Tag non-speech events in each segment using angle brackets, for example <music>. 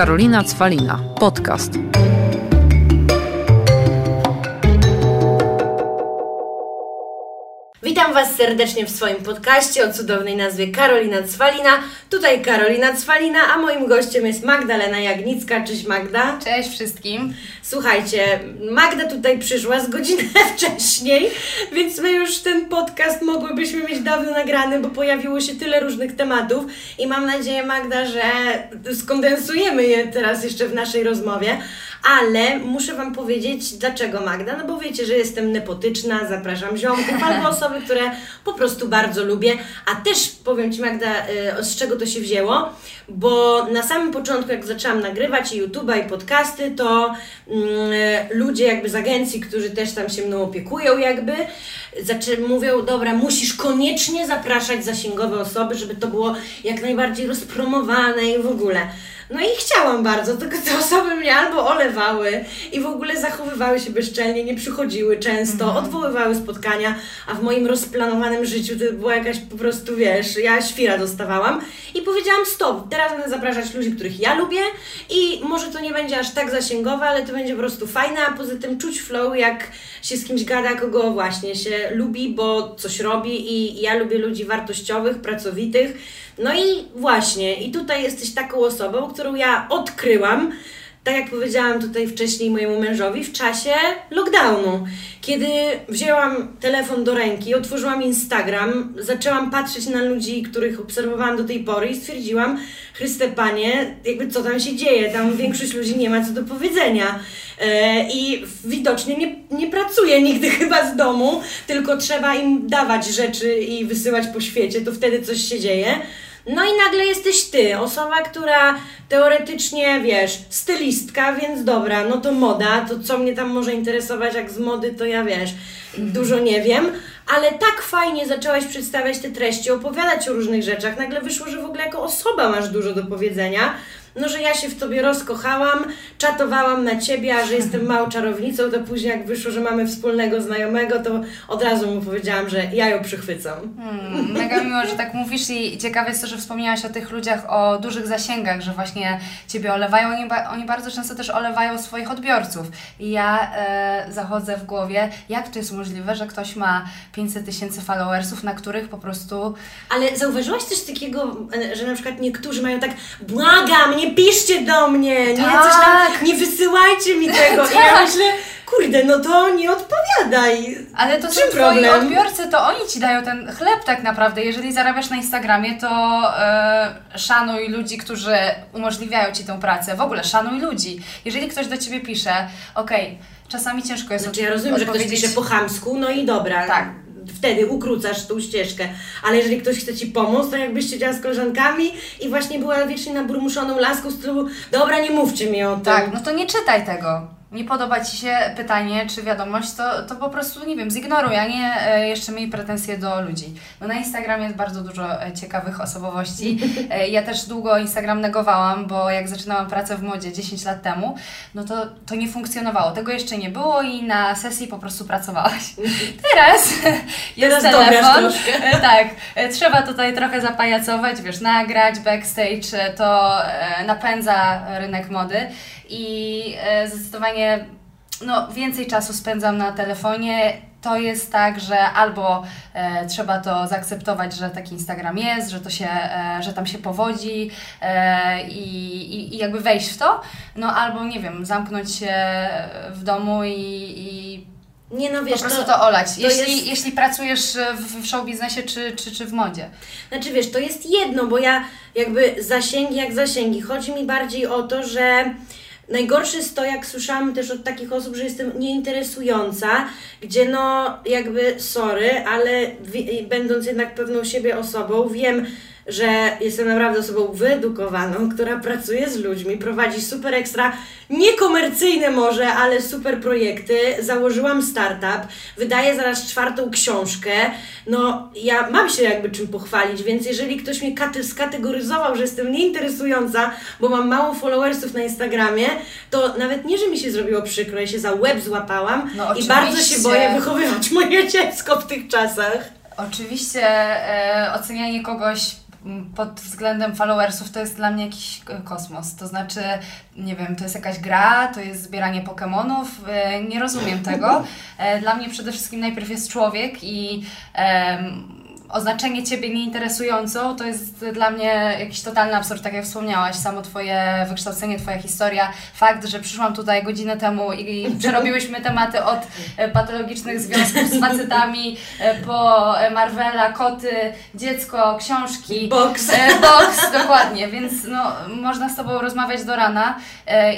Karolina Cwalina. Podcast. Was serdecznie w swoim podcaście o cudownej nazwie Karolina Cwalina. Tutaj Karolina Cwalina, a moim gościem jest Magdalena Jagnicka. Cześć Magda. Cześć wszystkim. Słuchajcie, Magda tutaj przyszła z godzinę <laughs> wcześniej, więc my już ten podcast mogłybyśmy mieć dawno nagrany, bo pojawiło się tyle różnych tematów i mam nadzieję, Magda, że skondensujemy je teraz jeszcze w naszej rozmowie. Ale muszę Wam powiedzieć, dlaczego Magda? No bo wiecie, że jestem nepotyczna, zapraszam ziomków albo <laughs> osoby, które po prostu bardzo lubię. A też powiem Ci, Magda, y, z czego to się wzięło, bo na samym początku, jak zaczęłam nagrywać i YouTube'a, i podcasty, to mm, ludzie jakby z agencji, którzy też tam się mną opiekują, jakby, zaczę- mówią, dobra, musisz koniecznie zapraszać zasięgowe osoby, żeby to było jak najbardziej rozpromowane i w ogóle. No i chciałam bardzo, tylko te osoby mnie albo olewały i w ogóle zachowywały się bezczelnie, nie przychodziły często, odwoływały spotkania, a w moim rozplanowanym życiu to była jakaś po prostu, wiesz, ja świra dostawałam i powiedziałam stop, teraz będę zapraszać ludzi, których ja lubię i może to nie będzie aż tak zasięgowe, ale to będzie po prostu fajne, a poza tym czuć flow, jak się z kimś gada, kogo właśnie się lubi, bo coś robi i ja lubię ludzi wartościowych, pracowitych, no i właśnie, i tutaj jesteś taką osobą, którą ja odkryłam, tak jak powiedziałam tutaj wcześniej mojemu mężowi, w czasie lockdownu. Kiedy wzięłam telefon do ręki, otworzyłam Instagram, zaczęłam patrzeć na ludzi, których obserwowałam do tej pory i stwierdziłam, Chryste Panie, jakby co tam się dzieje, tam większość ludzi nie ma co do powiedzenia. E, I widocznie nie, nie pracuje nigdy <laughs> chyba z domu, tylko trzeba im dawać rzeczy i wysyłać po świecie, to wtedy coś się dzieje. No i nagle jesteś ty, osoba, która teoretycznie, wiesz, stylistka, więc dobra, no to moda, to co mnie tam może interesować, jak z mody, to ja wiesz, dużo nie wiem, ale tak fajnie zaczęłaś przedstawiać te treści, opowiadać o różnych rzeczach, nagle wyszło, że w ogóle jako osoba masz dużo do powiedzenia, no, że ja się w tobie rozkochałam, czatowałam na ciebie, a że jestem małą czarownicą, to później jak wyszło, że mamy wspólnego znajomego, to od razu mu powiedziałam, że ja ją przychwycam. Hmm, mega miło, że tak mówisz i ciekawe jest to, że wspomniałaś o tych ludziach o dużych zasięgach, że właśnie Ciebie olewają. Oni, oni bardzo często też olewają swoich odbiorców. I ja e, zachodzę w głowie, jak to jest możliwe, że ktoś ma 500 tysięcy followersów, na których po prostu Ale zauważyłaś coś takiego, e, że na przykład niektórzy mają tak, błagam, nie piszcie do mnie, nie, coś tam, Tak. nie wysyłajcie mi tego. I ja Tak. myślę, kurde, no to nie odpowiadaj. Ale to są Czym twoi problem? odbiorcy, to oni ci dają ten chleb tak naprawdę. Jeżeli zarabiasz na Instagramie, to e, szanuj ludzi, którzy umożliwiają ci tę pracę. W ogóle szanuj ludzi. Jeżeli ktoś do ciebie pisze, okej, czasami ciężko jest Znaczy ja rozumiem, że ktoś pisze po chamsku, no i dobra. Tak. Wtedy ukrócasz tą ścieżkę. Ale jeżeli ktoś chce Ci pomóc, to jakbyś siedziała z koleżankami i właśnie była wiecznie naburmuszoną laską z tyłu, dobra, nie mówcie mi o tym. Tak, no to nie czytaj tego. Nie podoba Ci się pytanie czy wiadomość, to, to po prostu, nie wiem, zignoruj, a nie e, jeszcze miej pretensje do ludzi. No na Instagramie jest bardzo dużo e, ciekawych osobowości. E, ja też długo Instagram negowałam, bo jak zaczynałam pracę w modzie 10 lat temu, no to to nie funkcjonowało. Tego jeszcze nie było i na sesji po prostu pracowałaś. <laughs> Teraz jest Teraz telefon. Tak, trzeba tutaj trochę zapajacować, wiesz, nagrać, backstage, to napędza rynek mody i e, zdecydowanie no, więcej czasu spędzam na telefonie. To jest tak, że albo e, trzeba to zaakceptować, że taki Instagram jest, że to się, e, że tam się powodzi e, i, i, jakby wejść w to, no albo nie wiem, zamknąć się w domu i, i Nie no po wiesz, prostu to, olać. to jeśli, jest- jeśli pracujesz w, w show biznesie czy, czy, czy w modzie. Znaczy wiesz, to jest jedno, bo ja jakby zasięgi jak zasięgi. Chodzi mi bardziej o to, że najgorsze jest to, jak słyszałam też od takich osób, że jestem nieinteresująca, gdzie no jakby sorry, ale będąc jednak pewną siebie osobą, wiem, że jestem naprawdę osobą wyedukowaną, która pracuje z ludźmi, prowadzi super ekstra, niekomercyjne może, ale super projekty. Założyłam startup, wydaję zaraz czwartą książkę. No, ja mam się jakby czym pochwalić, więc jeżeli ktoś mnie kate- skategoryzował, że jestem nieinteresująca, bo mam mało followersów na Instagramie, to nawet nie, że mi się zrobiło przykro, ja się za łeb złapałam No, i bardzo się boję wychowywać moje <laughs> dziecko w tych czasach. Oczywiście e, ocenianie kogoś pod względem followersów to jest dla mnie jakiś kosmos. To znaczy, nie wiem, to jest jakaś gra, to jest zbieranie Pokemonów. e, Nie rozumiem tego. E, Dla mnie przede wszystkim najpierw jest człowiek i em, oznaczenie Ciebie nieinteresującą to jest dla mnie jakiś totalny absurd, tak jak wspomniałaś, samo Twoje wykształcenie, Twoja historia, fakt, że przyszłam tutaj godzinę temu i przerobiłyśmy <laughs> tematy od e, patologicznych związków z facetami e, po e, Marvela, koty, dziecko, książki. Boks. Boks, dokładnie, więc no, można z Tobą rozmawiać do rana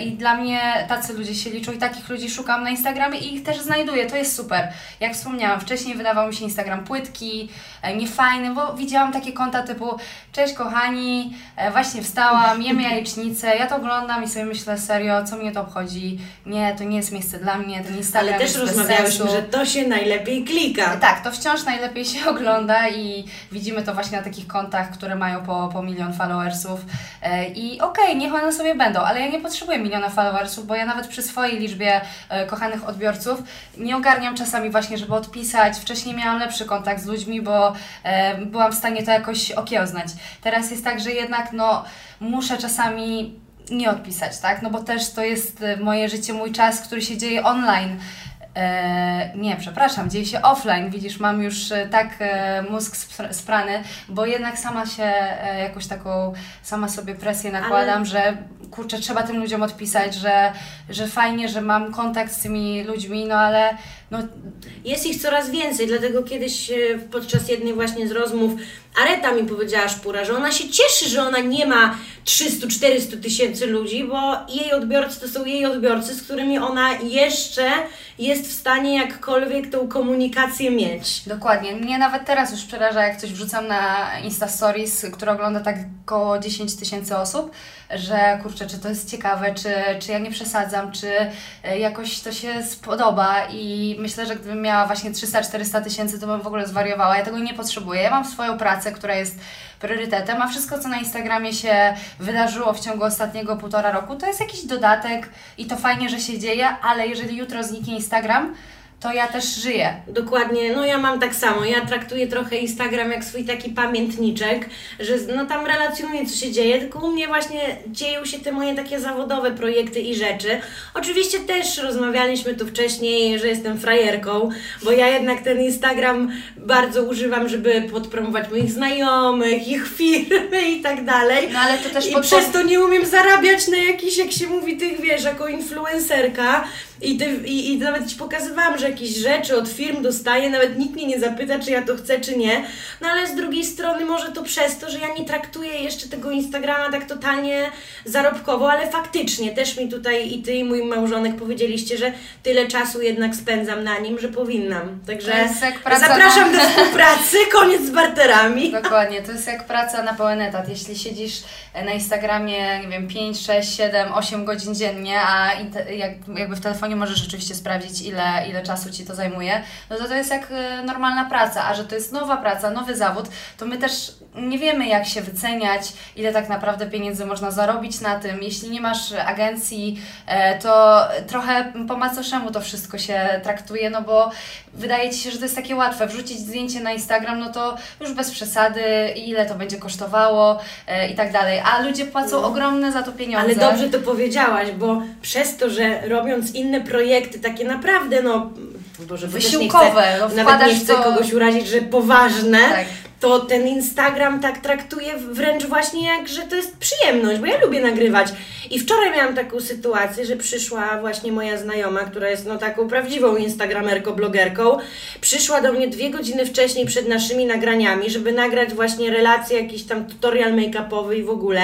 i dla mnie tacy ludzie się liczą i takich ludzi szukam na Instagramie i ich też znajduję, to jest super. Jak wspomniałam, wcześniej wydawał mi się Instagram płytki, niefajny, bo widziałam takie konta typu cześć kochani, e, właśnie wstałam, jemy jajecznicę, ja to oglądam i sobie myślę serio, co mnie to obchodzi, nie, to nie jest miejsce dla mnie, ten Instagram Ale też jest bez rozmawiałyśmy, że to się najlepiej klika. Tak, to wciąż najlepiej się <laughs> ogląda i widzimy to właśnie na takich kontach, które mają po, po milion followersów. E, I okej, niech one sobie będą, ale ja nie potrzebuję miliona followersów, bo ja nawet przy swojej liczbie e, kochanych odbiorców nie ogarniam czasami właśnie, żeby odpisać. Wcześniej miałam lepszy kontakt z ludźmi, bo e, byłam w stanie to jakoś okiełznać. Teraz jest tak, że jednak no, muszę czasami nie odpisać, tak? No bo też to jest e, moje życie, mój czas, który się dzieje online. E, nie, przepraszam, dzieje się offline. Widzisz, mam już e, tak e, mózg spr- sprany, bo jednak sama się e, jakoś taką, sama sobie presję nakładam, Ale- że kurczę, trzeba tym ludziom odpisać, że, że fajnie, że mam kontakt z tymi ludźmi, no ale no, Jest ich coraz więcej, dlatego kiedyś e, podczas jednej właśnie z rozmów Areta mi powiedziała Szpura, że ona się cieszy, że ona nie ma 300-400 tysięcy ludzi, bo jej odbiorcy to są jej odbiorcy, z którymi ona jeszcze jest w stanie jakkolwiek tą komunikację mieć. Dokładnie. Mnie nawet teraz już przeraża, jak coś wrzucam na Insta Stories, które ogląda tak około 10 tysięcy osób, że kurczę, czy to jest ciekawe, czy, czy ja nie przesadzam, czy e, jakoś to się spodoba i myślę, że gdybym miała właśnie 300-400 tysięcy, to bym w ogóle zwariowała. Ja tego nie potrzebuję. Ja mam swoją pracę, która jest priorytetem, a wszystko, co na Instagramie się wydarzyło w ciągu ostatniego półtora roku, to jest jakiś dodatek i to fajnie, że się dzieje, ale jeżeli jutro zniknie Instagram, to ja też żyję. Dokładnie, no ja mam tak samo. Ja traktuję trochę Instagram jak swój taki pamiętniczek, że no tam relacjonuję, co się dzieje, tylko u mnie właśnie dzieją się te moje takie zawodowe projekty i rzeczy. Oczywiście też rozmawialiśmy tu wcześniej, że jestem frajerką, bo ja jednak ten Instagram bardzo używam, żeby podpromować moich znajomych, ich firmy i tak dalej. No ale to też I przez to nie umiem zarabiać na jakiś, jak się mówi, tych wiesz, jako influencerka. I, ty, i, I nawet Ci pokazywałam, że jakieś rzeczy od firm dostaję, nawet nikt mnie nie zapyta, czy ja to chcę, czy nie. No ale z drugiej strony może to przez to, że ja nie traktuję jeszcze tego Instagrama tak totalnie zarobkowo, ale faktycznie też mi tutaj i Ty i mój małżonek powiedzieliście, że tyle czasu jednak spędzam na nim, że powinnam. Także zapraszam na- do współpracy, <laughs> koniec z barterami. Dokładnie, to jest jak praca na pełen etat. Jeśli siedzisz na Instagramie, nie wiem, 5, 6, 7, 8 godzin dziennie, a jak, jakby w telefonie możesz rzeczywiście sprawdzić, ile, ile czasu Ci to zajmuje, no to to jest jak e, normalna praca, a że to jest nowa praca, nowy zawód, to my też nie wiemy, jak się wyceniać, ile tak naprawdę pieniędzy można zarobić na tym. Jeśli nie masz agencji, e, to trochę po macoszemu to wszystko się traktuje, no bo wydaje Ci się, że to jest takie łatwe. Wrzucić zdjęcie na Instagram, no to już bez przesady, ile to będzie kosztowało e, i tak dalej. A ludzie płacą No. ogromne za to pieniądze. Ale dobrze to powiedziałaś, bo przez to, że robiąc inne projekty, takie naprawdę, no, Boże, bo też nie Wysiłkowe, chcę, no, nawet nie chcę to- kogoś urazić, że poważne, Tak. to ten Instagram tak traktuje wręcz właśnie jak, że to jest przyjemność, bo ja lubię nagrywać. I wczoraj miałam taką sytuację, że przyszła właśnie moja znajoma, która jest no taką prawdziwą instagramerką, blogerką, przyszła do mnie dwie godziny wcześniej przed naszymi nagraniami, żeby nagrać właśnie relacje, jakiś tam tutorial make-upowy i w ogóle.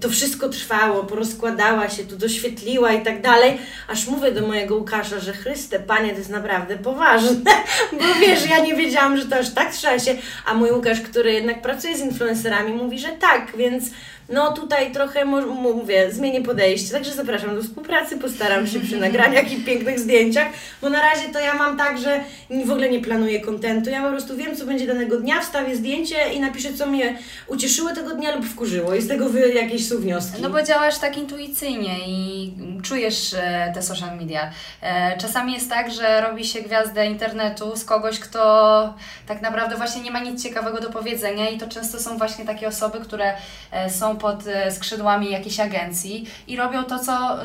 To wszystko trwało, porozkładała się, tu doświetliła i tak dalej, aż mówię do mojego Łukasza, że Chryste, Panie, to jest naprawdę poważne, <laughs> bo wiesz, ja nie wiedziałam, że to aż tak trzeba się, a mój Łukasz, który jednak pracuje z influencerami, mówi, że tak, więc no tutaj trochę mówię, zmienię podejście, także zapraszam do współpracy, postaram się przy nagraniach i pięknych zdjęciach, bo na razie to ja mam tak, że w ogóle nie planuję kontentu, ja po prostu wiem, co będzie danego dnia, wstawię zdjęcie i napiszę, co mnie ucieszyło tego dnia lub wkurzyło i z tego wy jakieś są wnioski. No bo działasz tak intuicyjnie i czujesz e, te social media. E, Czasami jest tak, że robi się gwiazdę internetu z kogoś, kto tak naprawdę właśnie nie ma nic ciekawego do powiedzenia i to często są właśnie takie osoby, które e, są pod skrzydłami jakiejś agencji i robią to, co,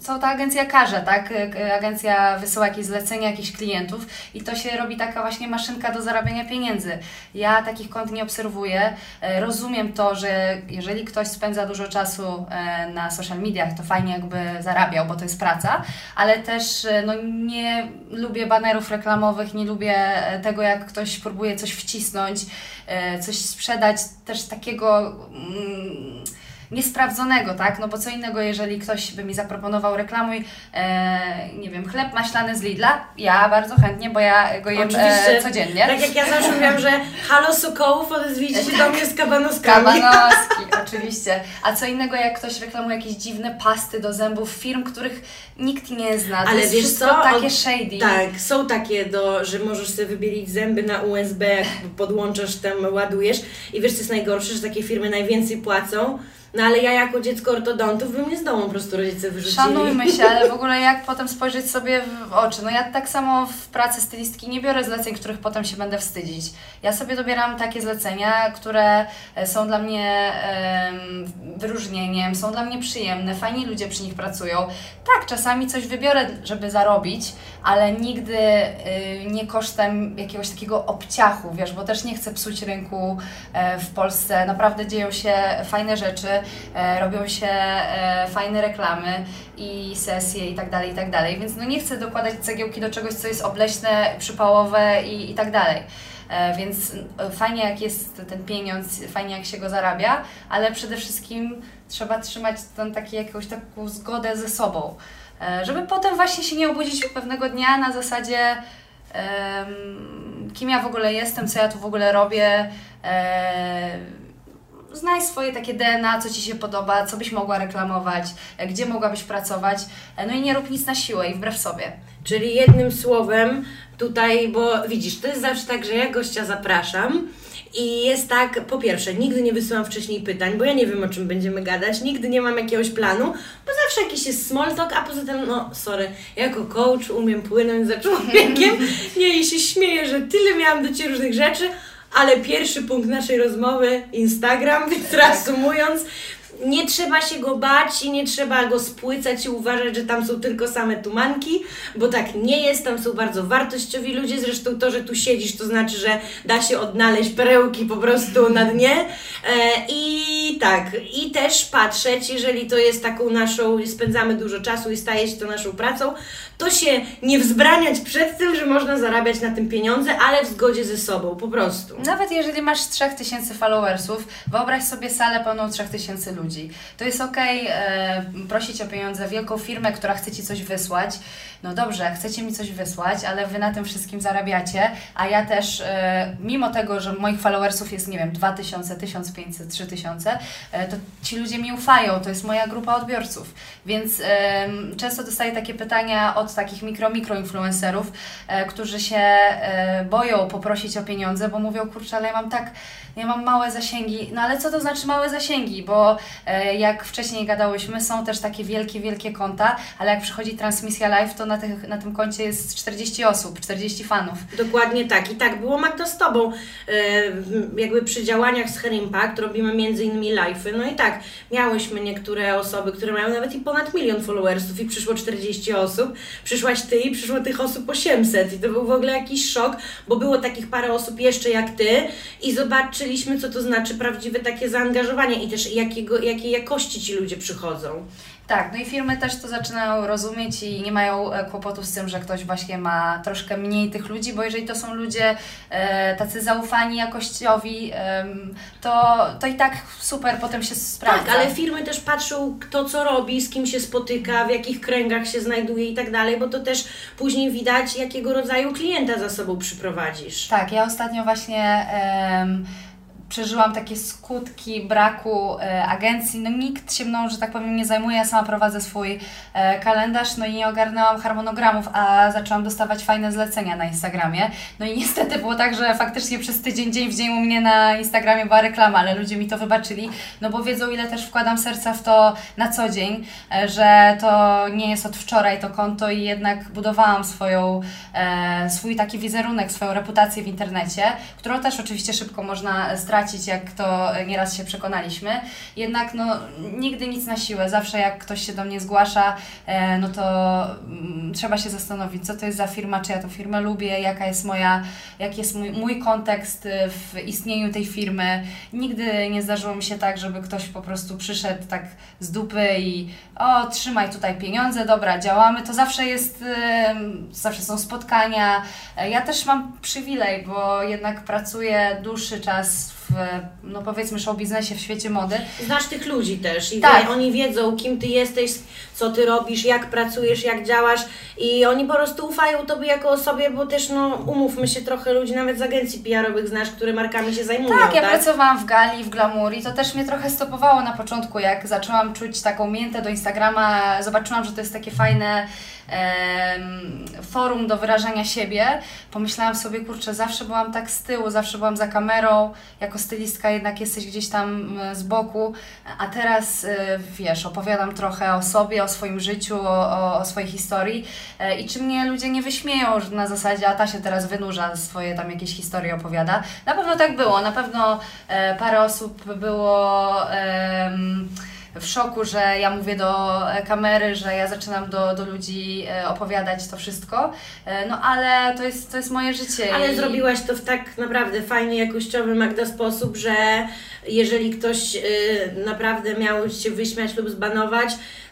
co ta agencja każe, tak? Agencja wysyła jakieś zlecenia, jakichś klientów i to się robi taka właśnie maszynka do zarabiania pieniędzy. Ja takich kont nie obserwuję. Rozumiem to, że jeżeli ktoś spędza dużo czasu e, na social mediach, to fajnie jakby zarabiał, bo to jest praca, ale też e, no, nie lubię banerów reklamowych, nie lubię e, tego, jak ktoś próbuje coś wcisnąć, coś sprzedać, też takiego. Mm, niesprawdzonego, tak? No bo co innego, jeżeli ktoś by mi zaproponował reklamuj, e, nie wiem, chleb maślany z Lidla, ja bardzo chętnie, bo ja go jem e, codziennie. Tak jak ja zawsze mówiłam, że halo Sokołów, odezwijcie się <laughs> do mnie z kabanoskami. Kabanoski, oczywiście. A co innego, jak ktoś reklamuje jakieś dziwne pasty do zębów firm, których nikt nie zna. To Ale jest wiesz wszystko co? takie shady. Tak, są takie, do, że możesz sobie wybielić zęby na USB, podłączasz tam, ładujesz. I wiesz, co jest najgorsze, że takie firmy najwięcej płacą. No ale ja jako dziecko ortodontów bym nie z domu po prostu rodzice wyrzucili. Szanujmy się, ale w <laughs> ogóle jak potem spojrzeć sobie w oczy? No ja tak samo w pracy stylistki nie biorę zleceń, których potem się będę wstydzić. Ja sobie dobieram takie zlecenia, które e, są dla mnie em, wyróżnieniem, są dla mnie przyjemne, fajni ludzie przy nich pracują. Tak, czasami coś wybiorę, żeby zarobić, ale nigdy y, nie kosztem jakiegoś takiego obciachu, wiesz, bo też nie chcę psuć rynku e, w Polsce. Naprawdę dzieją się fajne rzeczy, robią się e, fajne reklamy i sesje i tak dalej, i tak dalej, więc no nie chcę dokładać cegiełki do czegoś, co jest obleśne, przypałowe i, i tak dalej. E, Więc e, fajnie jak jest ten pieniądz, fajnie jak się go zarabia, ale przede wszystkim trzeba trzymać ten taki, jakąś taką zgodę ze sobą, E, żeby potem właśnie się nie obudzić pewnego dnia na zasadzie em, kim ja w ogóle jestem, co ja tu w ogóle robię. E, Znaj swoje takie DNA, co Ci się podoba, co byś mogła reklamować, e, gdzie mogłabyś pracować. E, No i nie rób nic na siłę i wbrew sobie. Czyli jednym słowem tutaj, bo widzisz, to jest zawsze tak, że ja gościa zapraszam i jest tak, po pierwsze, nigdy nie wysyłam wcześniej pytań, bo ja nie wiem o czym będziemy gadać, nigdy nie mam jakiegoś planu, bo zawsze jakiś jest small talk, a poza tym, no sorry, ja jako coach umiem płynąć za człowiekiem, <laughs> nie i się śmieję, że tyle miałam do Ciebie różnych rzeczy, ale pierwszy punkt naszej rozmowy, Instagram, więc reasumując, nie trzeba się go bać i nie trzeba go spłycać i uważać, że tam są tylko same tumanki, bo tak nie jest, tam są bardzo wartościowi ludzie, zresztą to, że tu siedzisz, to znaczy, że da się odnaleźć perełki po prostu na dnie e, i tak, i też patrzeć, jeżeli to jest taką naszą, spędzamy dużo czasu i staje się to naszą pracą, to się nie wzbraniać przed tym, że można zarabiać na tym pieniądze, ale w zgodzie ze sobą, po prostu. Nawet jeżeli masz 3000 followersów, wyobraź sobie salę pełną 3000 ludzi. To jest okej e, prosić o pieniądze wielką firmę, która chce Ci coś wysłać. No dobrze, chcecie mi coś wysłać, ale Wy na tym wszystkim zarabiacie, a ja też, e, mimo tego, że moich followersów jest, nie wiem, 2000, 1500, 3000, e, to ci ludzie mi ufają, to jest moja grupa odbiorców. Więc em, często dostaję takie pytania od takich mikro, mikro influencerów, e, którzy się e, boją poprosić o pieniądze, bo mówią, kurczę, ale ja mam tak, ja mam małe zasięgi. No ale co to znaczy małe zasięgi? Bo e, jak wcześniej gadałyśmy, są też takie wielkie, wielkie konta, ale jak przychodzi transmisja live, to na, tych, na tym koncie jest 40 osób, 40 fanów. Dokładnie tak. I tak było Magda z Tobą. E, jakby przy działaniach z Hair Impact robimy między innymi live'y. No i tak, miałyśmy niektóre osoby, które mają nawet i ponad milion followersów i przyszło 40 osób. Przyszłaś Ty i przyszło tych osób 800 i to był w ogóle jakiś szok, bo było takich parę osób jeszcze jak Ty i zobaczyliśmy, co to znaczy prawdziwe takie zaangażowanie i też jakiego, jakiej jakości ci ludzie przychodzą. Tak, no i firmy też to zaczynają rozumieć i nie mają e, kłopotów z tym, że ktoś właśnie ma troszkę mniej tych ludzi, bo jeżeli to są ludzie e, tacy zaufani, jakościowi, em, to, to i tak super potem się sprawdza. Tak, ale firmy też patrzą, kto co robi, z kim się spotyka, w jakich kręgach się znajduje i tak dalej, bo to też później widać, jakiego rodzaju klienta za sobą przyprowadzisz. Tak, ja ostatnio właśnie em, przeżyłam takie skutki braku e, agencji. No nikt się mną, że tak powiem, nie zajmuje. Ja sama prowadzę swój e, kalendarz, no i nie ogarnęłam harmonogramów, a zaczęłam dostawać fajne zlecenia na Instagramie. No i niestety było tak, że faktycznie przez tydzień, dzień w dzień u mnie na Instagramie była reklama, ale ludzie mi to wybaczyli, no bo wiedzą, ile też wkładam serca w to na co dzień, e, że to nie jest od wczoraj to konto i jednak budowałam swoją, e, swój taki wizerunek, swoją reputację w internecie, którą też oczywiście szybko można stracić, jak to nieraz się przekonaliśmy. Jednak no, nigdy nic na siłę. Zawsze jak ktoś się do mnie zgłasza, e, no to mm, trzeba się zastanowić, co to jest za firma, czy ja tę firmę lubię, jaka jest moja, jaki jest mój, mój kontekst w istnieniu tej firmy. Nigdy nie zdarzyło mi się tak, żeby ktoś po prostu przyszedł tak z dupy i o, trzymaj tutaj pieniądze, dobra, działamy. To zawsze jest, e, zawsze są spotkania. E, Ja też mam przywilej, bo jednak pracuję dłuższy czas w, no powiedzmy, show biznesie, w świecie mody. Znasz tych ludzi też i Tak. wie, oni wiedzą, kim ty jesteś, co ty robisz, jak pracujesz, jak działasz i oni po prostu ufają tobie jako osobie, bo też, no, umówmy się, trochę ludzi nawet z agencji PR-owych znasz, które markami się zajmują, Tak, ja tak? pracowałam w Gali, w Glamour i to też mnie trochę stopowało na początku, jak zaczęłam czuć taką miętę do Instagrama, zobaczyłam, że to jest takie fajne forum do wyrażania siebie. Pomyślałam sobie, kurczę, zawsze byłam tak z tyłu, zawsze byłam za kamerą, jako stylistka jednak jesteś gdzieś tam e, z boku, a teraz, e, wiesz, opowiadam trochę o sobie, o swoim życiu, o, o, swojej historii e, i czy mnie ludzie nie wyśmieją na zasadzie, a ta się teraz wynurza, swoje tam jakieś historie opowiada. Na pewno tak było, na pewno parę osób było... em, w szoku, że ja mówię do e, kamery, że ja zaczynam do, do ludzi e, opowiadać to wszystko, E, no ale to jest, to jest moje życie. Ale i- zrobiłaś to w tak naprawdę fajny, jakościowy Magda sposób, że jeżeli ktoś naprawdę miał się wyśmiać lub zbanować,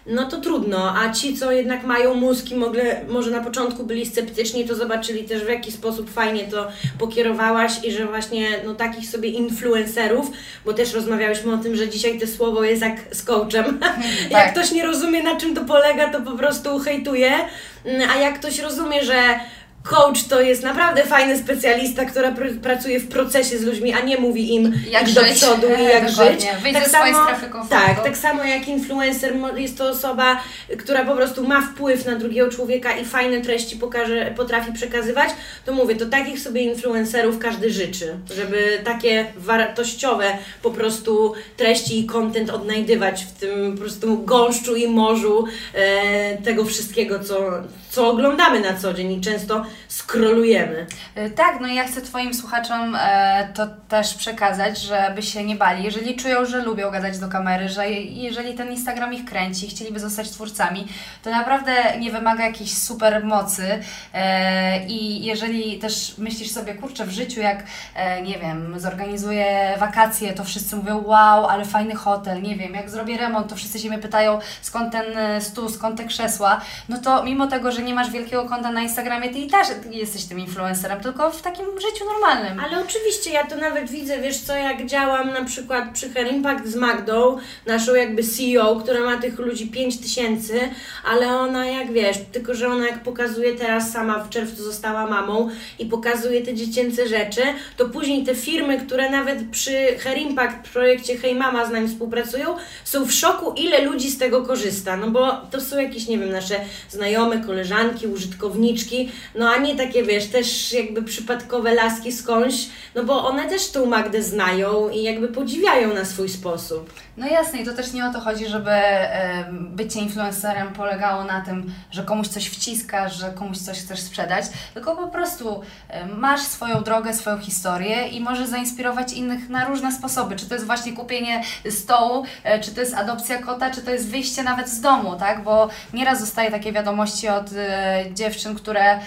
no to trudno, a ci, co jednak mają mózg i mogle, może na początku byli sceptyczni, to zobaczyli też w jaki sposób fajnie to pokierowałaś i że właśnie no, takich sobie influencerów, bo też rozmawiałyśmy o tym, że dzisiaj to słowo jest jak z coachem. <laughs> jak Tak. ktoś nie rozumie na czym to polega, to po prostu hejtuje, Mm, a jak ktoś rozumie, że Coach to jest naprawdę fajny specjalista, która pr- pracuje w procesie z ludźmi, a nie mówi im Jak do żyć. przodu i jak Dokładnie. żyć. Wyjdź ze swojej strefy komfortu. Tak, tak samo jak influencer jest to osoba, która po prostu ma wpływ na drugiego człowieka i fajne treści pokaże, potrafi przekazywać, to mówię, to takich sobie influencerów każdy życzy, żeby takie wartościowe po prostu treści i content odnajdywać w tym po prostu gąszczu i morzu e, tego wszystkiego, co, co oglądamy na co dzień i często skrolujemy. E, Tak, no ja chcę Twoim słuchaczom e, to też przekazać, żeby się nie bali. Jeżeli czują, że lubią gadać do kamery, że je- jeżeli ten Instagram ich kręci, chcieliby zostać twórcami, to naprawdę nie wymaga jakiejś super mocy. E, I jeżeli też myślisz sobie, kurczę, w życiu, jak nie wiem, zorganizuję wakacje, to wszyscy mówią, wow, ale fajny hotel, nie wiem, jak zrobię remont, to wszyscy się mnie pytają, skąd ten stół, skąd te krzesła. No to mimo tego, że nie masz wielkiego konta na Instagramie, ty i też jesteś tym influencerem, tylko w takim życiu normalnym. Ale oczywiście ja to nawet widzę, wiesz co, jak działam na przykład przy Hair Impact z Magdą, naszą jakby CEO, która ma tych ludzi 5 tysięcy, ale ona jak wiesz, tylko że ona jak pokazuje teraz sama w czerwcu została mamą i pokazuje te dziecięce rzeczy, to później te firmy, które nawet przy Hair Impact projekcie Hej Mama z nami współpracują, są w szoku, ile ludzi z tego korzysta, no bo to są jakieś, nie wiem, nasze znajome, koleżanki, użytkowniczki, no a nie takie, wiesz, też jakby przypadkowe laski skądś, no bo one też tą Magdę znają i jakby podziwiają na swój sposób. No jasne, i to też nie o to chodzi, żeby bycie influencerem polegało na tym, że komuś coś wciskasz, że komuś coś chcesz sprzedać, tylko po prostu masz swoją drogę, swoją historię i możesz zainspirować innych na różne sposoby. Czy to jest właśnie kupienie stołu, e, czy to jest adopcja kota, czy to jest wyjście nawet z domu, tak? Bo nieraz dostaję takie wiadomości od dziewczyn, które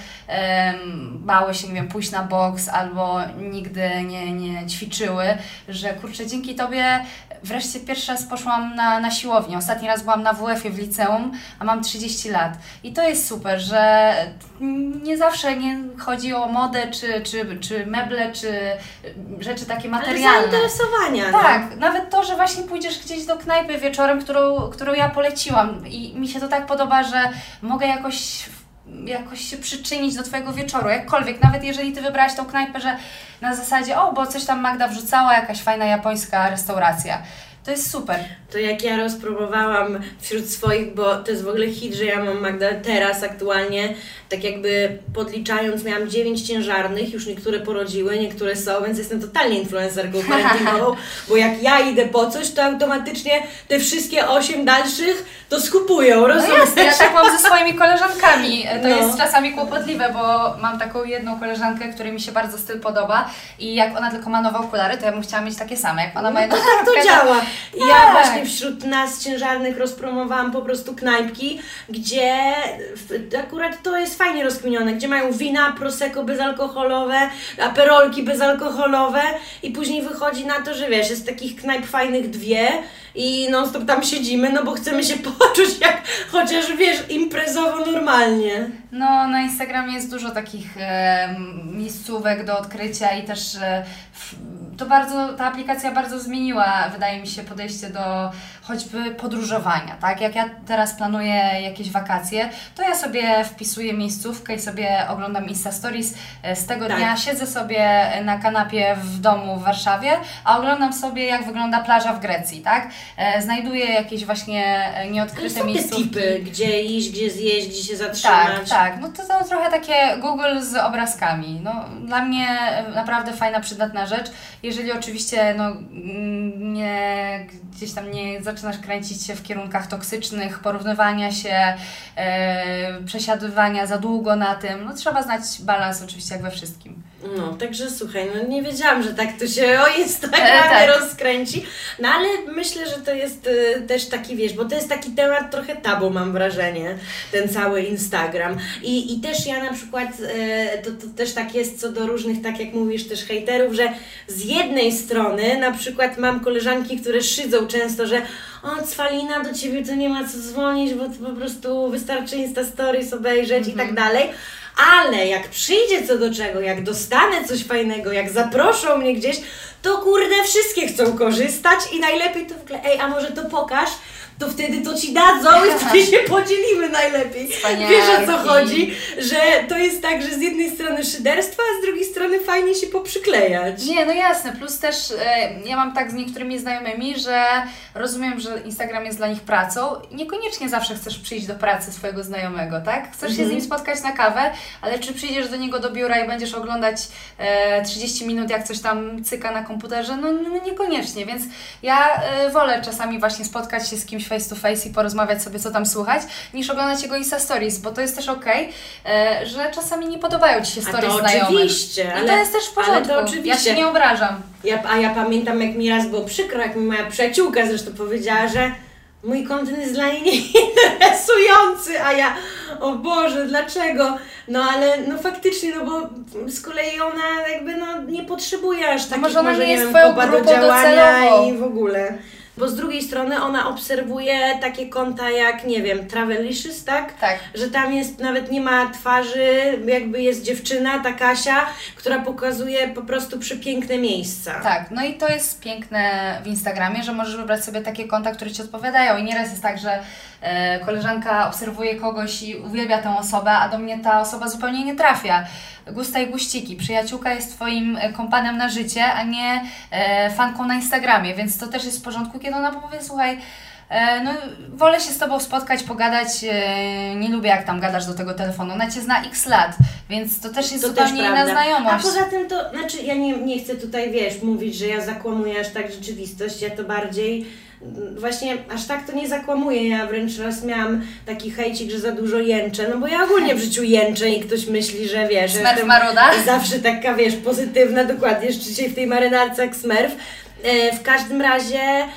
bały się, nie wiem, pójść na boks albo nigdy nie, nie ćwiczyły, że kurczę, dzięki Tobie wreszcie pierwszy raz poszłam na, na siłownię. Ostatni raz byłam na WF-ie w liceum, a mam 30 lat. I to jest super, że nie zawsze nie chodzi o modę, czy, czy, czy meble, czy rzeczy takie Ale materialne. zainteresowania. no. Tak, nawet to, że właśnie pójdziesz gdzieś do knajpy wieczorem, którą, którą ja poleciłam i mi się to tak podoba, że mogę jakoś jakoś się przyczynić do Twojego wieczoru, jakkolwiek, nawet jeżeli Ty wybrałaś tą knajpę, że na zasadzie, o, bo coś tam Magda wrzucała, jakaś fajna japońska restauracja. To jest super. To jak ja rozpróbowałam wśród swoich, bo to jest w ogóle hit, że ja mam Magda teraz aktualnie, tak jakby podliczając, miałam 9 ciężarnych, już niektóre porodziły, niektóre są, więc jestem totalnie influencerką <laughs> parentingową, bo jak ja idę po coś, to automatycznie te wszystkie 8 dalszych to skupują, No rozumiesz? jasne, ja tak mam ze swoimi koleżankami. To No. jest czasami kłopotliwe, bo mam taką jedną koleżankę, której mi się bardzo styl podoba i jak ona tylko ma nowe okulary, to ja bym chciała mieć takie same. Jak ona ma No jedną to tak to działa. Ja Tak. właśnie wśród nas ciężarnych rozpromowałam po prostu knajpki, gdzie w- akurat to jest fajnie rozkminione, gdzie mają wina, prosecco bezalkoholowe, aperolki bezalkoholowe i później wychodzi na to, że wiesz, jest takich knajp fajnych dwie i non stop tam siedzimy, no bo chcemy się <laughs> poczuć jak chociaż wiesz, imprezowo normalnie. No, na Instagramie jest dużo takich e, miejscówek do odkrycia i też e, f, to bardzo, ta aplikacja bardzo zmieniła, wydaje mi się, podejście do choćby podróżowania, tak? Jak ja teraz planuję jakieś wakacje, to ja sobie wpisuję miejscówkę i sobie oglądam Insta Stories. E, Z tego Tak. dnia siedzę sobie na kanapie w domu w Warszawie, a oglądam sobie, jak wygląda plaża w Grecji, tak? E, Znajduję jakieś właśnie e, nieodkryte są te miejscówki. tipy, gdzie iść, gdzie zjeść, gdzie się zatrzymać. Tak, tak. No to, to trochę takie Google z obrazkami. No, dla mnie naprawdę fajna, przydatna rzecz. Jeżeli oczywiście no, nie, gdzieś tam nie zaczynasz kręcić się w kierunkach toksycznych, porównywania się, e, przesiadywania za długo na tym, no trzeba znać balans oczywiście jak we wszystkim. No, także słuchaj, no nie wiedziałam, że tak to się o Instagramie E, tak. rozkręci. No ale myślę, że to jest y, też taki, wiesz, bo to jest taki temat trochę tabu, mam wrażenie, ten cały Instagram. I, i też ja na przykład, y, to, to też tak jest co do różnych, tak jak mówisz, też hejterów, że z jednej strony na przykład mam koleżanki, które szydzą często, że o, Cwalina, do Ciebie to nie ma co dzwonić, bo to po prostu wystarczy Insta Stories obejrzeć i tak dalej. Ale jak przyjdzie co do czego, jak dostanę coś fajnego, jak zaproszą mnie gdzieś, to kurde, wszystkie chcą korzystać i najlepiej to w ogóle, ej, a może to pokaż, to wtedy to ci dadzą i <laughs> wtedy się podzielimy najlepiej. Wiesz o co chodzi? Że to jest tak, że z jednej strony szyderstwo, a z drugiej strony fajnie się poprzyklejać. Nie, no jasne, plus też e, ja mam tak z niektórymi znajomymi, że rozumiem, że Instagram jest dla nich pracą i niekoniecznie zawsze chcesz przyjść do pracy swojego znajomego, tak? Chcesz się z nim spotkać na kawę, ale czy przyjdziesz do niego do biura i będziesz oglądać e, 30 minut, jak coś tam cyka na komputerze? No, no niekoniecznie, więc ja e, wolę czasami właśnie spotkać się z kimś face to face i porozmawiać sobie, co tam słychać, niż oglądać jego Insta Stories, bo to jest też okej, e, że czasami nie podobają Ci się A stories to znajomych. oczywiście, I ale- to jest też w porządku. Ja się nie obrażam. Ja, a ja pamiętam, jak mi raz było przykro, jak mi moja przyjaciółka zresztą powiedziała, że mój kontent jest dla niej <laughs> nieinteresujący, a ja, o Boże, dlaczego? No ale no faktycznie, no bo z kolei ona jakby no nie potrzebuje aż takich może ona nie nie jest wiem, twoją grupą działania docelową. i w ogóle. Bo z drugiej strony ona obserwuje takie konta jak, nie wiem, Travelicious, tak? Tak. Że tam jest, nawet nie ma twarzy, jakby jest dziewczyna, ta Kasia, która pokazuje po prostu przepiękne miejsca. Tak, no i to jest piękne w Instagramie, że możesz wybrać sobie takie konta, które Ci odpowiadają i nieraz jest tak, że koleżanka obserwuje kogoś i uwielbia tę osobę, a do mnie ta osoba zupełnie nie trafia. Gusta i guściki. Przyjaciółka jest Twoim e, kompanem na życie, a nie e, fanką na Instagramie, więc to też jest w porządku, kiedy ona powie, słuchaj, e, no wolę się z Tobą spotkać, pogadać, e, nie lubię jak tam gadasz do tego telefonu, ona Cię zna x lat, więc to też jest To zupełnie też inna znajomość. A poza tym to, znaczy ja nie, nie chcę tutaj, wiesz, mówić, że ja zakłamuję aż tak rzeczywistość, ja to bardziej mm, właśnie aż tak to nie zakłamuję. Ja wręcz raz miałam taki hejcik, że za dużo jęczę, no bo ja ogólnie w życiu jęczę i ktoś myśli, że wiesz, że jestem maruda? zawsze taka, wiesz, pozytywna, dokładnie, jeszcze dzisiaj w tej marynarce jak smerf. E, w każdym razie, e,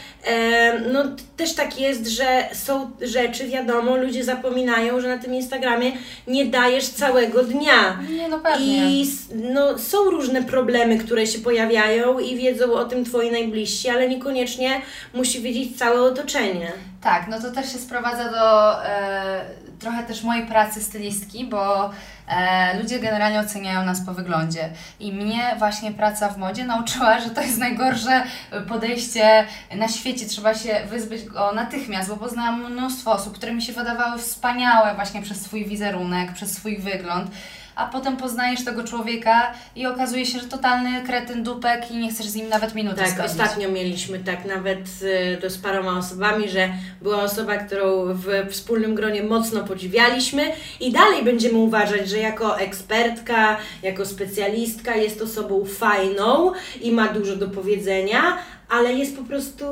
no też tak jest, że są rzeczy, wiadomo, ludzie zapominają, że na tym Instagramie nie dajesz całego dnia. Nie, no pewnie. I no, są różne problemy, które się pojawiają i wiedzą o tym Twoi najbliżsi, ale niekoniecznie musi wiedzieć całe otoczenie. Tak, no to też się sprowadza do e, trochę też mojej pracy stylistki, bo e, ludzie generalnie oceniają nas po wyglądzie. I mnie właśnie praca w modzie nauczyła, że to jest najgorsze podejście na świecie świeci, trzeba się wyzbyć go natychmiast, bo poznałam mnóstwo osób, które mi się wydawały wspaniałe właśnie przez swój wizerunek, przez swój wygląd a potem poznajesz tego człowieka i okazuje się, że totalny kretyn dupek i nie chcesz z nim nawet minuty Tak, spędzić. ostatnio mieliśmy tak nawet y, to z paroma osobami, że była osoba, którą w wspólnym gronie mocno podziwialiśmy i dalej będziemy uważać, że jako ekspertka, jako specjalistka jest osobą fajną i ma dużo do powiedzenia, ale jest po prostu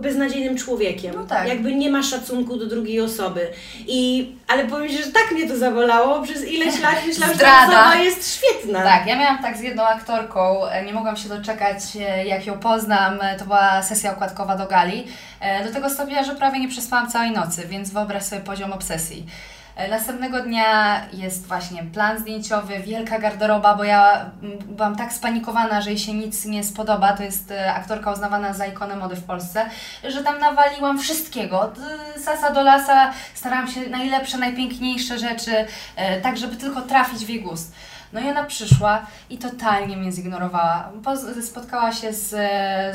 beznadziejnym człowiekiem. No tak. Jakby nie ma szacunku do drugiej osoby. I, ale powiem Ci, że tak mnie to zabolało, przez ileś lat <laughs> myślałam, że ta osoba jest świetna. Tak, ja miałam tak z jedną aktorką, e, nie mogłam się doczekać, e, jak ją poznam. E, To była sesja okładkowa do gali. Do tego stopnia, że prawie nie przespałam całej nocy, więc wyobraź sobie poziom obsesji. E, Następnego dnia jest właśnie plan zdjęciowy, wielka garderoba, bo ja byłam tak spanikowana, że jej się nic nie spodoba. To jest e, aktorka uznawana za ikonę mody w Polsce, że tam nawaliłam wszystkiego. Od e, sasa do lasa starałam się najlepsze, najpiękniejsze rzeczy, tak żeby tylko trafić w jej gust. No i ona przyszła i totalnie mnie zignorowała. Spotkała się z,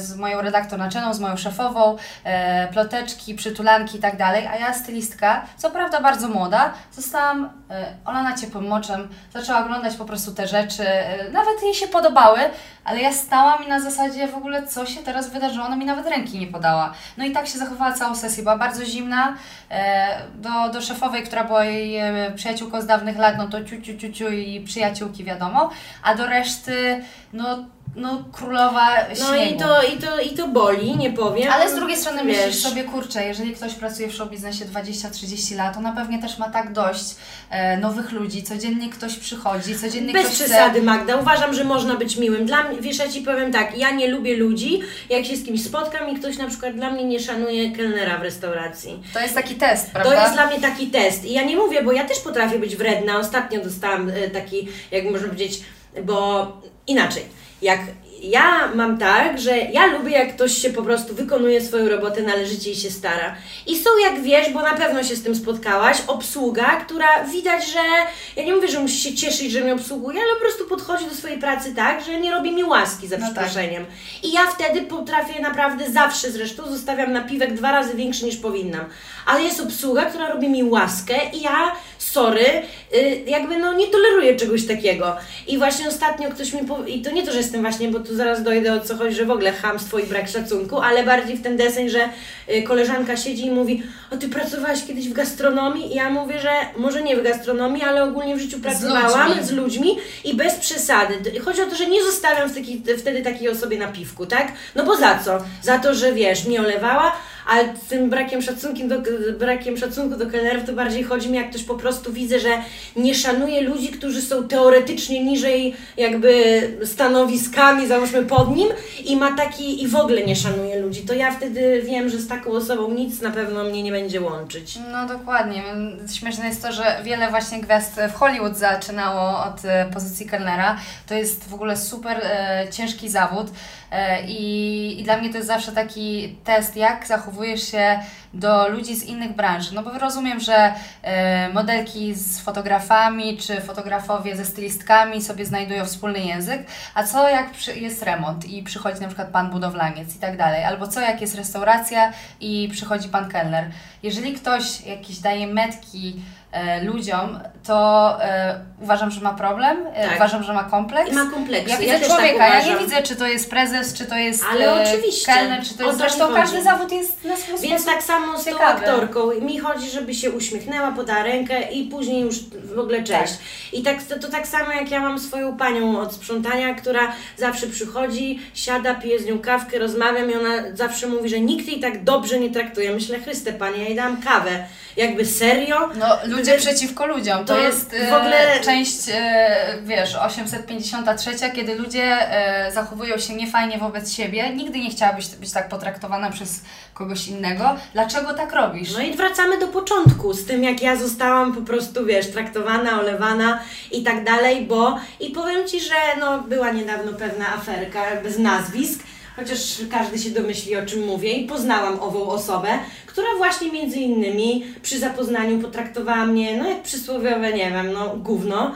z moją redaktor naczelną, z moją szefową, e, ploteczki, przytulanki i tak dalej, a ja stylistka, co prawda bardzo młoda, zostałam e, olana ciepłym moczem, zaczęła oglądać po prostu te rzeczy, e, nawet jej się podobały, ale ja stałam i na zasadzie w ogóle co się teraz wydarzyło, ona mi nawet ręki nie podała. No i tak się zachowała całą sesję, była bardzo zimna, e, do, do szefowej, która była jej e, przyjaciółką z dawnych lat, no to ciu, ciu, ciu, ciu i przyjaciółki wiadomo, a do reszty, no, no królowa No i śniegu. to, i, to, i to boli, nie powiem. Ale z drugiej strony Wiesz, myślisz sobie, kurczę, jeżeli ktoś pracuje w showbiznesie 20-30 lat, to na pewnie też ma tak dość e, nowych ludzi, codziennie ktoś przychodzi, codziennie Bez ktoś przesady, Magda. Uważam, że można być miłym. Dla mnie, wiesz, ja Ci powiem tak, ja nie lubię ludzi, jak się z kimś spotkam i ktoś na przykład dla mnie nie szanuje kelnera w restauracji. chce. To jest taki test, prawda? To jest dla mnie taki test. I ja nie mówię, bo ja też potrafię być wredna. Ostatnio dostałam e, taki, jak można powiedzieć, bo inaczej. Jak ja mam tak, że ja lubię, jak ktoś się po prostu wykonuje swoją robotę należycie i się stara. I są, jak wiesz, bo na pewno się z tym spotkałaś, obsługa, która widać, że ja nie mówię, że musi się cieszyć, że mnie obsługuje, ale po prostu podchodzi do swojej pracy tak, że nie robi mi łaski za No tak. przeproszeniem. I ja wtedy potrafię naprawdę zawsze zresztą zostawiam napiwek dwa razy większy niż powinnam. Ale jest obsługa, która robi mi łaskę i ja, sorry, y, jakby no nie toleruję czegoś takiego. I właśnie ostatnio ktoś mi powie, i to nie to, że jestem właśnie, bo tu zaraz dojdę o co chodzi, że w ogóle chamstwo i brak szacunku, ale bardziej w ten deseń, że y, koleżanka siedzi i mówi, o ty pracowałaś kiedyś w gastronomii? I ja mówię, że może nie w gastronomii, ale ogólnie w życiu pracowałam ludźmi. z ludźmi i bez przesady. Chodzi o to, że nie zostawiam w taki, wtedy takiej osobie na piwku, tak? No bo za co? Za to, że wiesz, mnie olewała, a tym brakiem do, brakiem szacunku do kelnerów to bardziej chodzi mi, jak ktoś po prostu widzę, że nie szanuje ludzi, którzy są teoretycznie niżej jakby stanowiskami, załóżmy pod nim i ma taki, i w ogóle nie szanuje ludzi, to ja wtedy wiem, że z taką osobą nic na pewno mnie nie będzie łączyć. No dokładnie. Śmieszne jest to, że wiele właśnie gwiazd w Hollywood zaczynało od e, pozycji kelnera. To jest w ogóle super e, ciężki zawód e, i, i dla mnie to jest zawsze taki test, jak zachowujesz się do ludzi z innych branż. No bo rozumiem, że e, modelki z fotografami czy fotografowie ze stylistkami sobie znajdują wspólny język, a co jak jest remont i przychodzi na przykład pan budowlaniec i tak dalej, albo co jak jest restauracja i przychodzi pan kelner. Jeżeli ktoś jakieś daje metki ludziom, to e, uważam, że ma problem, e, Tak. uważam, że ma kompleks. I ma kompleksy. Ja Ja widzę też tak człowieka, ja nie widzę, czy to jest prezes, czy to jest Ale e, oczywiście. kelner, czy to jest... Zresztą każdy zawód jest na swój Więc sposób tak samo z tą ciekawy. aktorką. Mi chodzi, żeby się uśmiechnęła, podała rękę i później już w ogóle cześć. I tak, to, to tak samo jak ja mam swoją panią od sprzątania, która zawsze przychodzi, siada, pije z nią kawkę, rozmawiam i ona zawsze mówi, że nikt jej tak dobrze nie traktuje. Myślę, Chryste Panie, ja jej dam kawę. Jakby serio? No, ludzie Wiesz, przeciwko ludziom. To, to jest e, w ogóle- część, e, wiesz, 853, kiedy ludzie e, zachowują się niefajnie wobec siebie. Nigdy nie chciałabyś być tak potraktowana przez kogoś innego. Dlaczego tak robisz? No i wracamy do początku, z tym jak ja zostałam po prostu, wiesz, traktowana, olewana i tak dalej, bo i powiem Ci, że no była niedawno pewna aferka bez nazwisk, chociaż każdy się domyśli o czym mówię i poznałam ową osobę, która właśnie między innymi przy zapoznaniu potraktowała mnie, no jak przysłowiowe, nie wiem, no gówno.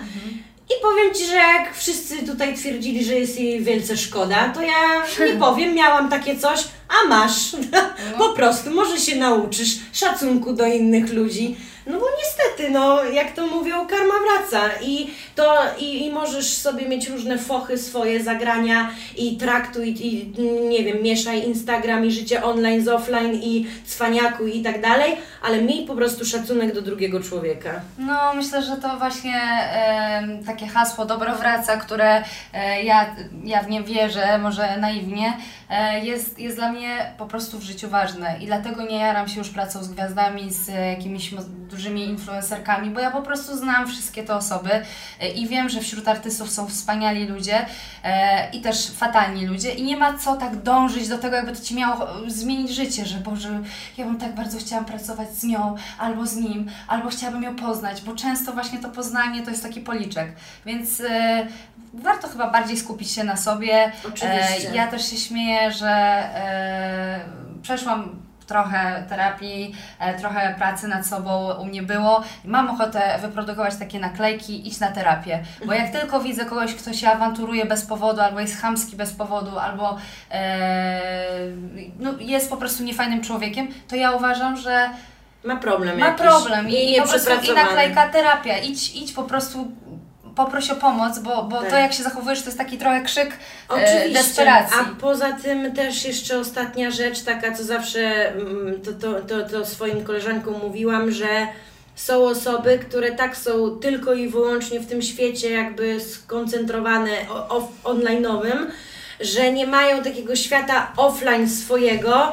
I powiem Ci, że jak wszyscy tutaj twierdzili, że jest jej wielce szkoda, to ja nie <laughs> powiem, miałam takie coś, a masz. <laughs> po prostu, może się nauczysz szacunku do innych ludzi. No bo niestety, no jak to mówią, karma wraca i to i, i możesz sobie mieć różne fochy swoje zagrania i traktuj i nie wiem, mieszaj Instagram i życie online z offline i cwaniaku i tak dalej, ale miej po prostu szacunek do drugiego człowieka. No, myślę, że to właśnie e, takie hasło dobro wraca, które e, ja, ja w nie wierzę, może naiwnie, e, jest, jest dla mnie po prostu w życiu ważne. I dlatego nie jaram się już pracą z gwiazdami, z jakimiś dużymi influencerkami, bo ja po prostu znam wszystkie te osoby e, i wiem, że wśród artystów są wspaniali ludzie e, i też fatalni ludzie. I nie ma co tak dążyć do tego, jakby to Ci miało zmienić życie, że Boże, ja bym tak bardzo chciałam pracować z nią albo z nim, albo chciałabym ją poznać, bo często właśnie to poznanie to jest taki policzek, więc e, warto chyba bardziej skupić się na sobie. Oczywiście. ja też się śmieję, że przeszłam trochę terapii, e, trochę pracy nad sobą u mnie było. Mam ochotę wyprodukować takie naklejki, iść na terapię. Bo jak tylko widzę kogoś, kto się awanturuje bez powodu, albo jest chamski bez powodu, albo e, no, jest po prostu niefajnym człowiekiem, to ja uważam, że ma problem. Ma jakiś. problem i, I, po prostu i naklejka terapia. Idź, idź po prostu poproś o pomoc, bo, bo tak. to jak się zachowujesz, to jest taki trochę krzyk e, Oczywiście. desperacji. A poza tym też jeszcze ostatnia rzecz, taka co zawsze mm, to, to, to, to swoim koleżankom mówiłam, że są osoby, które tak są tylko i wyłącznie w tym świecie jakby skoncentrowane online'owym, że nie mają takiego świata offline swojego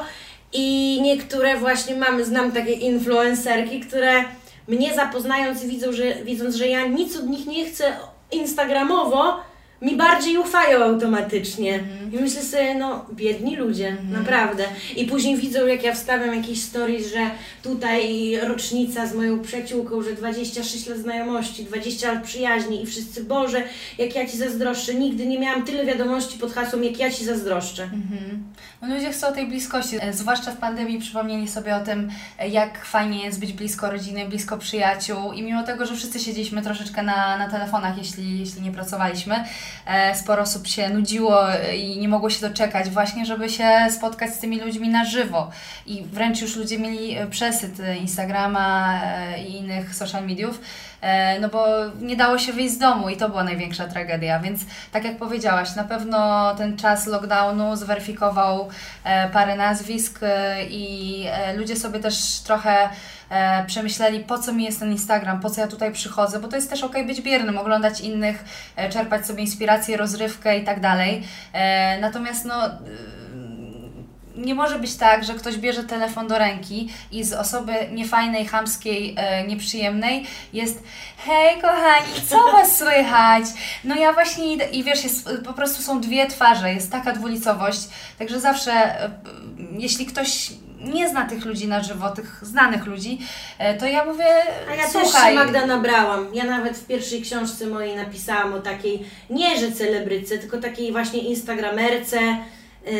i niektóre właśnie mamy, znam takie influencerki, które mnie zapoznając i widzą, że, widząc, że ja nic od nich nie chcę instagramowo, mi bardziej ufają automatycznie. Mm. I myślę sobie, no, biedni ludzie, mm. naprawdę. I później widzą, jak ja wstawiam jakieś stories, że tutaj rocznica z moją przyjaciółką, że 26 lat znajomości, 20 lat przyjaźni i wszyscy, Boże, jak ja Ci zazdroszczę. Nigdy nie miałam tyle wiadomości pod hasłem, jak ja Ci zazdroszczę. Mm-hmm. No ludzie chcą tej bliskości, e, zwłaszcza w pandemii przypomnieli sobie o tym, e, jak fajnie jest być blisko rodziny, blisko przyjaciół i mimo tego, że wszyscy siedzieliśmy troszeczkę na, na telefonach, jeśli, jeśli nie pracowaliśmy, sporo osób się nudziło i nie mogło się doczekać właśnie, żeby się spotkać z tymi ludźmi na żywo. I wręcz już ludzie mieli e, przesyt Instagrama e, i innych social mediów, no bo nie dało się wyjść z domu i to była największa tragedia. Więc tak jak powiedziałaś, na pewno ten czas lockdownu zweryfikował parę nazwisk i ludzie sobie też trochę e, przemyśleli, po co mi jest ten Instagram, po co ja tutaj przychodzę, bo to jest też ok być biernym, oglądać innych, e, czerpać sobie inspirację, rozrywkę i tak dalej. E, natomiast no nie może być tak, że ktoś bierze telefon do ręki i z osoby niefajnej, chamskiej, e, nieprzyjemnej jest hej kochani, co was słychać? No ja właśnie idę i wiesz, jest, po prostu są dwie twarze, jest taka dwulicowość, także zawsze e, jeśli ktoś nie zna tych ludzi na żywo, tych znanych ludzi, e, to ja mówię, A ja słuchaj. też się Magda nabrałam. Ja nawet w pierwszej książce mojej napisałam o takiej, nie że celebryce, tylko takiej właśnie instagramerce, yy,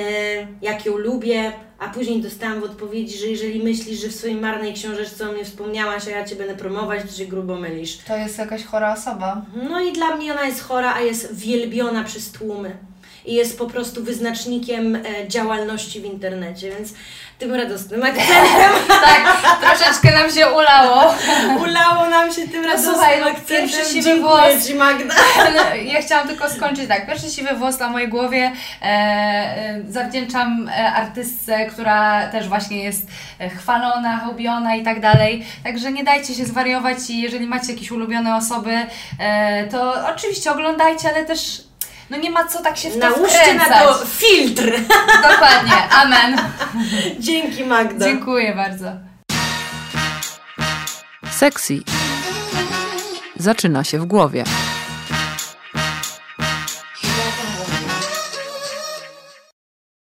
jak ją lubię, a później dostałam w odpowiedzi, że jeżeli myślisz, że w swojej marnej książeczce o mnie wspomniałaś, a ja Cię będę promować, to się grubo mylisz. To jest jakaś chora osoba. No i dla mnie ona jest chora, a jest wielbiona przez tłumy. I jest po prostu wyznacznikiem e, działalności w internecie, więc tym radosnym akcentem. <laughs> tak, troszeczkę nam się ulało. Ulało nam się tym radosnym Słuchaj, no, akcentem. Pierwszy siwy włos. Ci, Magda. ja chciałam tylko skończyć tak. Pierwszy siwy włos na mojej głowie e, e, zawdzięczam e, artystce, która też właśnie jest e, chwalona, hołbiona i tak dalej. Także nie dajcie się zwariować i jeżeli macie jakieś ulubione osoby, e, to oczywiście oglądajcie, ale też no nie ma co tak się w to Nałóżcie wkręcać. na to filtr. <laughs> Dokładnie, amen. Dzięki Magda. Dziękuję bardzo. Sexy zaczyna się w głowie.